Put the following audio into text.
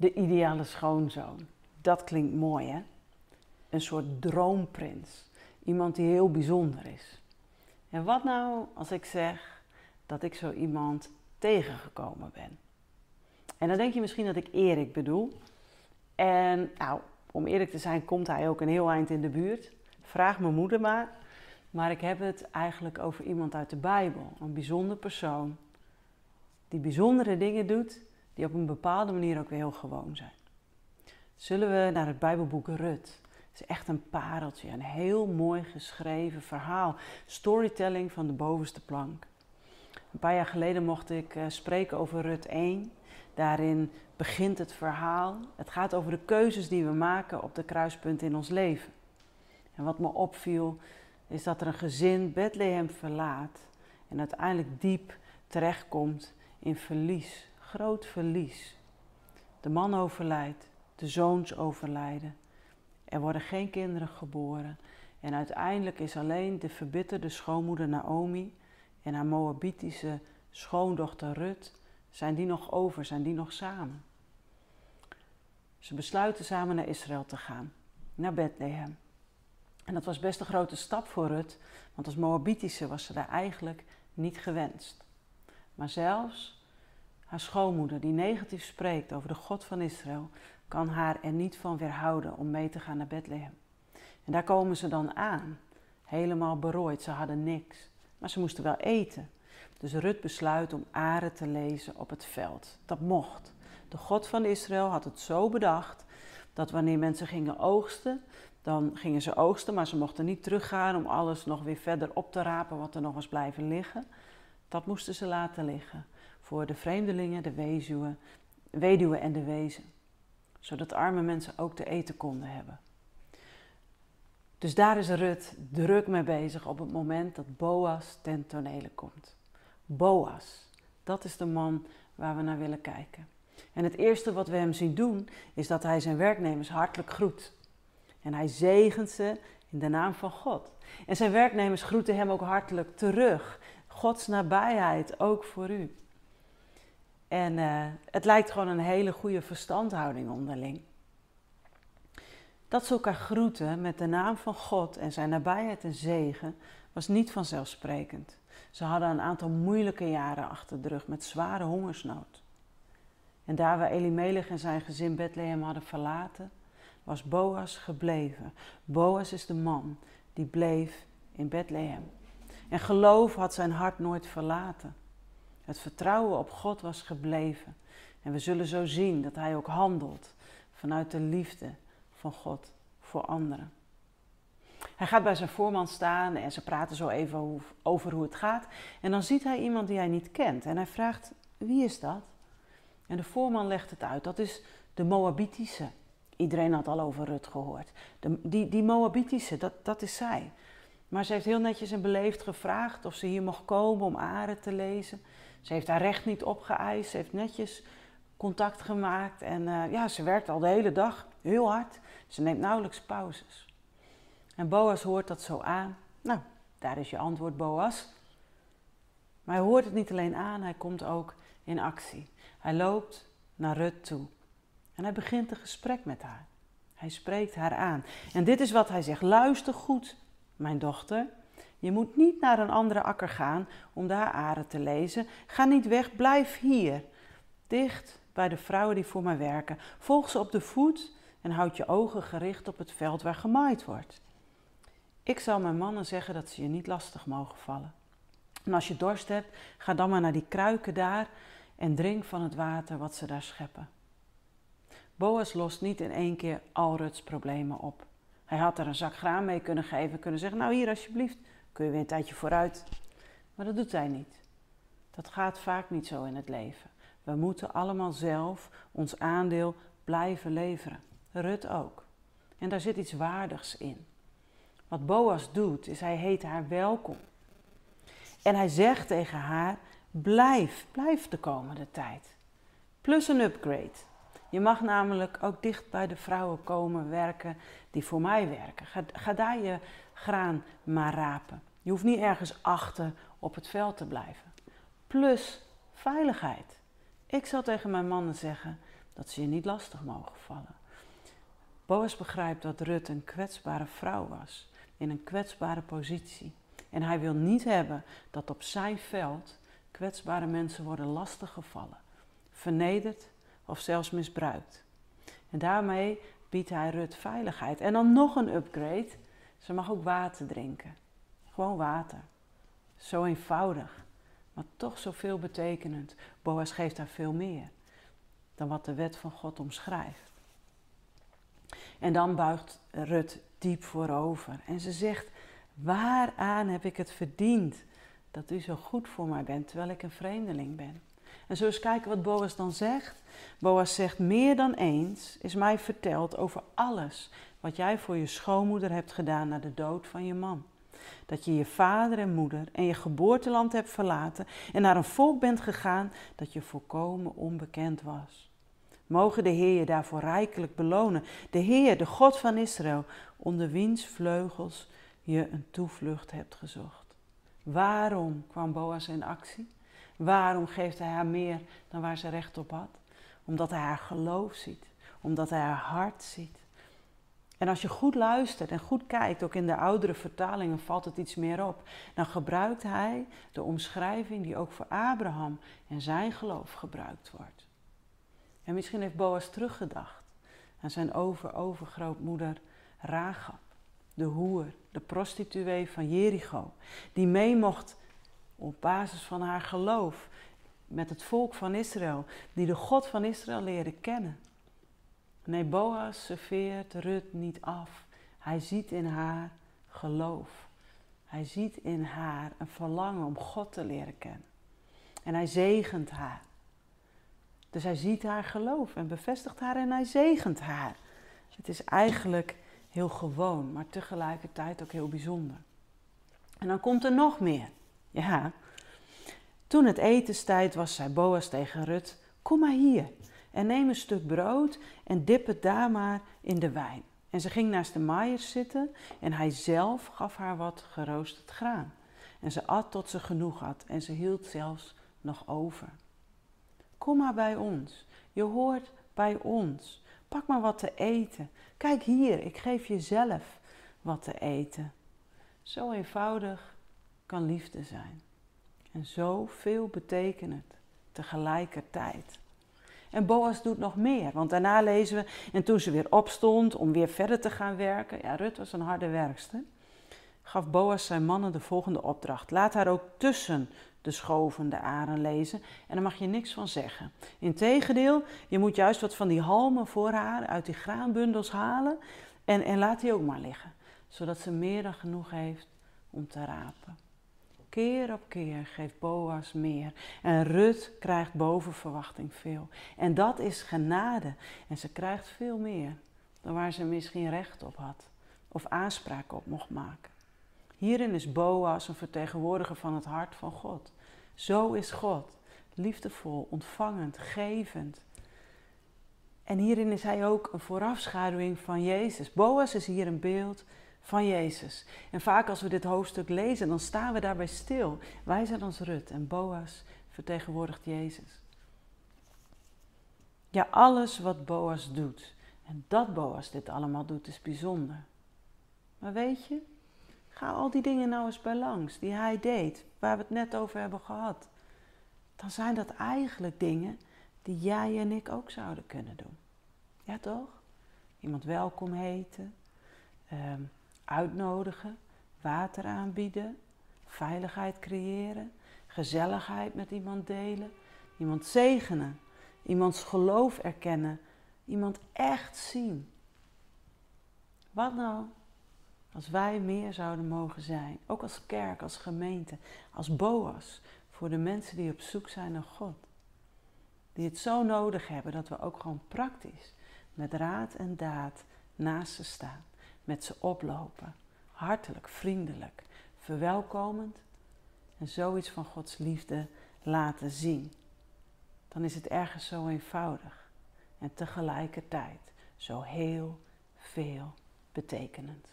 De ideale schoonzoon. Dat klinkt mooi, hè? Een soort droomprins. Iemand die heel bijzonder is. En wat nou als ik zeg dat ik zo iemand tegengekomen ben? En dan denk je misschien dat ik Erik bedoel. En nou, om eerlijk te zijn, komt hij ook een heel eind in de buurt. Vraag mijn moeder maar. Maar ik heb het eigenlijk over iemand uit de Bijbel. Een bijzonder persoon. Die bijzondere dingen doet die op een bepaalde manier ook weer heel gewoon zijn. Zullen we naar het Bijbelboek Rut? Het is echt een pareltje, een heel mooi geschreven verhaal. Storytelling van de bovenste plank. Een paar jaar geleden mocht ik uh, spreken over Rut 1. Daarin begint het verhaal. Het gaat over de keuzes die we maken op de kruispunt in ons leven. En wat me opviel is dat er een gezin Bethlehem verlaat en uiteindelijk diep terechtkomt in verlies groot verlies. De man overlijdt, de zoons overlijden. Er worden geen kinderen geboren. En uiteindelijk is alleen de verbitterde schoonmoeder Naomi en haar Moabitische schoondochter Rut, zijn die nog over, zijn die nog samen. Ze besluiten samen naar Israël te gaan, naar Bethlehem. En dat was best een grote stap voor Rut, want als Moabitische was ze daar eigenlijk niet gewenst. Maar zelfs haar schoonmoeder, die negatief spreekt over de God van Israël, kan haar er niet van weerhouden om mee te gaan naar Bethlehem. En daar komen ze dan aan, helemaal berooid. Ze hadden niks, maar ze moesten wel eten. Dus Rut besluit om aren te lezen op het veld. Dat mocht. De God van Israël had het zo bedacht dat wanneer mensen gingen oogsten, dan gingen ze oogsten, maar ze mochten niet teruggaan om alles nog weer verder op te rapen wat er nog was blijven liggen. Dat moesten ze laten liggen voor de vreemdelingen, de weduwen, weduwen en de wezen. Zodat arme mensen ook te eten konden hebben. Dus daar is Rut druk mee bezig op het moment dat Boas ten tonele komt. Boas, dat is de man waar we naar willen kijken. En het eerste wat we hem zien doen, is dat hij zijn werknemers hartelijk groet. En hij zegent ze in de naam van God. En zijn werknemers groeten hem ook hartelijk terug. Gods nabijheid, ook voor u. En uh, het lijkt gewoon een hele goede verstandhouding onderling. Dat ze elkaar groeten met de naam van God en zijn nabijheid en zegen was niet vanzelfsprekend. Ze hadden een aantal moeilijke jaren achter de rug met zware hongersnood. En daar waar Elimelech en zijn gezin Bethlehem hadden verlaten, was Boas gebleven. Boas is de man die bleef in Bethlehem. En geloof had zijn hart nooit verlaten. Het vertrouwen op God was gebleven. En we zullen zo zien dat hij ook handelt vanuit de liefde van God voor anderen. Hij gaat bij zijn voorman staan en ze praten zo even over hoe het gaat. En dan ziet hij iemand die hij niet kent. En hij vraagt: Wie is dat? En de voorman legt het uit. Dat is de Moabitische. Iedereen had al over Rut gehoord. De, die, die Moabitische, dat, dat is zij. Maar ze heeft heel netjes en beleefd gevraagd of ze hier mocht komen om Aren te lezen. Ze heeft haar recht niet opgeëist. Ze heeft netjes contact gemaakt. En uh, ja, ze werkt al de hele dag heel hard. Ze neemt nauwelijks pauzes. En Boas hoort dat zo aan. Nou, daar is je antwoord, Boas. Maar hij hoort het niet alleen aan, hij komt ook in actie. Hij loopt naar Rut toe. En hij begint een gesprek met haar. Hij spreekt haar aan. En dit is wat hij zegt. Luister goed, mijn dochter. Je moet niet naar een andere akker gaan om daar aren te lezen. Ga niet weg, blijf hier. Dicht bij de vrouwen die voor mij werken. Volg ze op de voet en houd je ogen gericht op het veld waar gemaaid wordt. Ik zal mijn mannen zeggen dat ze je niet lastig mogen vallen. En als je dorst hebt, ga dan maar naar die kruiken daar en drink van het water wat ze daar scheppen. Boas lost niet in één keer al Ruts problemen op. Hij had er een zak graan mee kunnen geven, kunnen zeggen: Nou, hier alsjeblieft, kun je weer een tijdje vooruit. Maar dat doet hij niet. Dat gaat vaak niet zo in het leven. We moeten allemaal zelf ons aandeel blijven leveren. Rut ook. En daar zit iets waardigs in. Wat Boas doet, is hij heet haar welkom. En hij zegt tegen haar: blijf, blijf de komende tijd. Plus een upgrade. Je mag namelijk ook dicht bij de vrouwen komen werken die voor mij werken. Ga, ga daar je graan maar rapen. Je hoeft niet ergens achter op het veld te blijven. Plus veiligheid. Ik zal tegen mijn mannen zeggen dat ze je niet lastig mogen vallen. Boas begrijpt dat Rut een kwetsbare vrouw was, in een kwetsbare positie. En hij wil niet hebben dat op zijn veld kwetsbare mensen worden lastiggevallen, vernederd of zelfs misbruikt. En daarmee biedt hij Rut veiligheid. En dan nog een upgrade. Ze mag ook water drinken. Gewoon water. Zo eenvoudig, maar toch zoveel betekenend. Boas geeft haar veel meer dan wat de wet van God omschrijft. En dan buigt Rut diep voorover en ze zegt: Waaraan heb ik het verdiend dat u zo goed voor mij bent terwijl ik een vreemdeling ben? En zo eens kijken wat Boas dan zegt. Boas zegt: Meer dan eens is mij verteld over alles wat jij voor je schoonmoeder hebt gedaan na de dood van je man. Dat je je vader en moeder en je geboorteland hebt verlaten en naar een volk bent gegaan dat je volkomen onbekend was. Mogen de Heer je daarvoor rijkelijk belonen. De Heer, de God van Israël, onder wiens vleugels je een toevlucht hebt gezocht. Waarom kwam Boas in actie? Waarom geeft hij haar meer dan waar ze recht op had? Omdat hij haar geloof ziet, omdat hij haar hart ziet. En als je goed luistert en goed kijkt, ook in de oudere vertalingen valt het iets meer op. Dan gebruikt hij de omschrijving die ook voor Abraham en zijn geloof gebruikt wordt. En misschien heeft Boas teruggedacht aan zijn over-overgrootmoeder Ragab, de hoer, de prostituee van Jericho, die mee mocht op basis van haar geloof met het volk van Israël, die de God van Israël leerde kennen. Nee, Boas serveert Rut niet af. Hij ziet in haar geloof. Hij ziet in haar een verlangen om God te leren kennen. En hij zegent haar. Dus hij ziet haar geloof en bevestigt haar en hij zegent haar. Het is eigenlijk heel gewoon, maar tegelijkertijd ook heel bijzonder. En dan komt er nog meer. Ja, toen het etenstijd was, zei Boas tegen Rut: Kom maar hier en neem een stuk brood en dip het daar maar in de wijn. En ze ging naast de maaiers zitten en hij zelf gaf haar wat geroosterd graan. En ze at tot ze genoeg had en ze hield zelfs nog over. Kom maar bij ons, je hoort bij ons. Pak maar wat te eten. Kijk hier, ik geef je zelf wat te eten. Zo eenvoudig kan liefde zijn. En zo veel betekenend tegelijkertijd. En Boas doet nog meer, want daarna lezen we, en toen ze weer opstond om weer verder te gaan werken, ja, Rut was een harde werkster, gaf Boas zijn mannen de volgende opdracht. Laat haar ook tussen de schovende aren lezen en daar mag je niks van zeggen. Integendeel, je moet juist wat van die halmen voor haar uit die graanbundels halen en, en laat die ook maar liggen, zodat ze meer dan genoeg heeft om te rapen. Keer op keer geeft Boas meer. En Rut krijgt boven verwachting veel. En dat is genade. En ze krijgt veel meer dan waar ze misschien recht op had of aanspraak op mocht maken. Hierin is Boas een vertegenwoordiger van het hart van God. Zo is God, liefdevol, ontvangend, gevend. En hierin is hij ook een voorafschaduwing van Jezus. Boas is hier een beeld van Jezus. En vaak als we dit hoofdstuk lezen, dan staan we daarbij stil. Wij zijn als Rut en Boas vertegenwoordigt Jezus. Ja, alles wat Boas doet, en dat Boas dit allemaal doet, is bijzonder. Maar weet je, ga al die dingen nou eens bij langs die hij deed, waar we het net over hebben gehad. Dan zijn dat eigenlijk dingen die jij en ik ook zouden kunnen doen. Ja, toch? Iemand welkom heten, ehm, uitnodigen, water aanbieden, veiligheid creëren, gezelligheid met iemand delen, iemand zegenen, iemands geloof erkennen, iemand echt zien. Wat nou als wij meer zouden mogen zijn, ook als kerk, als gemeente, als Boas, voor de mensen die op zoek zijn naar God. Die het zo nodig hebben dat we ook gewoon praktisch met raad en daad naast ze staan met ze oplopen. Hartelijk, vriendelijk, verwelkomend en zoiets van Gods liefde laten zien. Dan is het ergens zo eenvoudig en tegelijkertijd zo heel veel betekenend.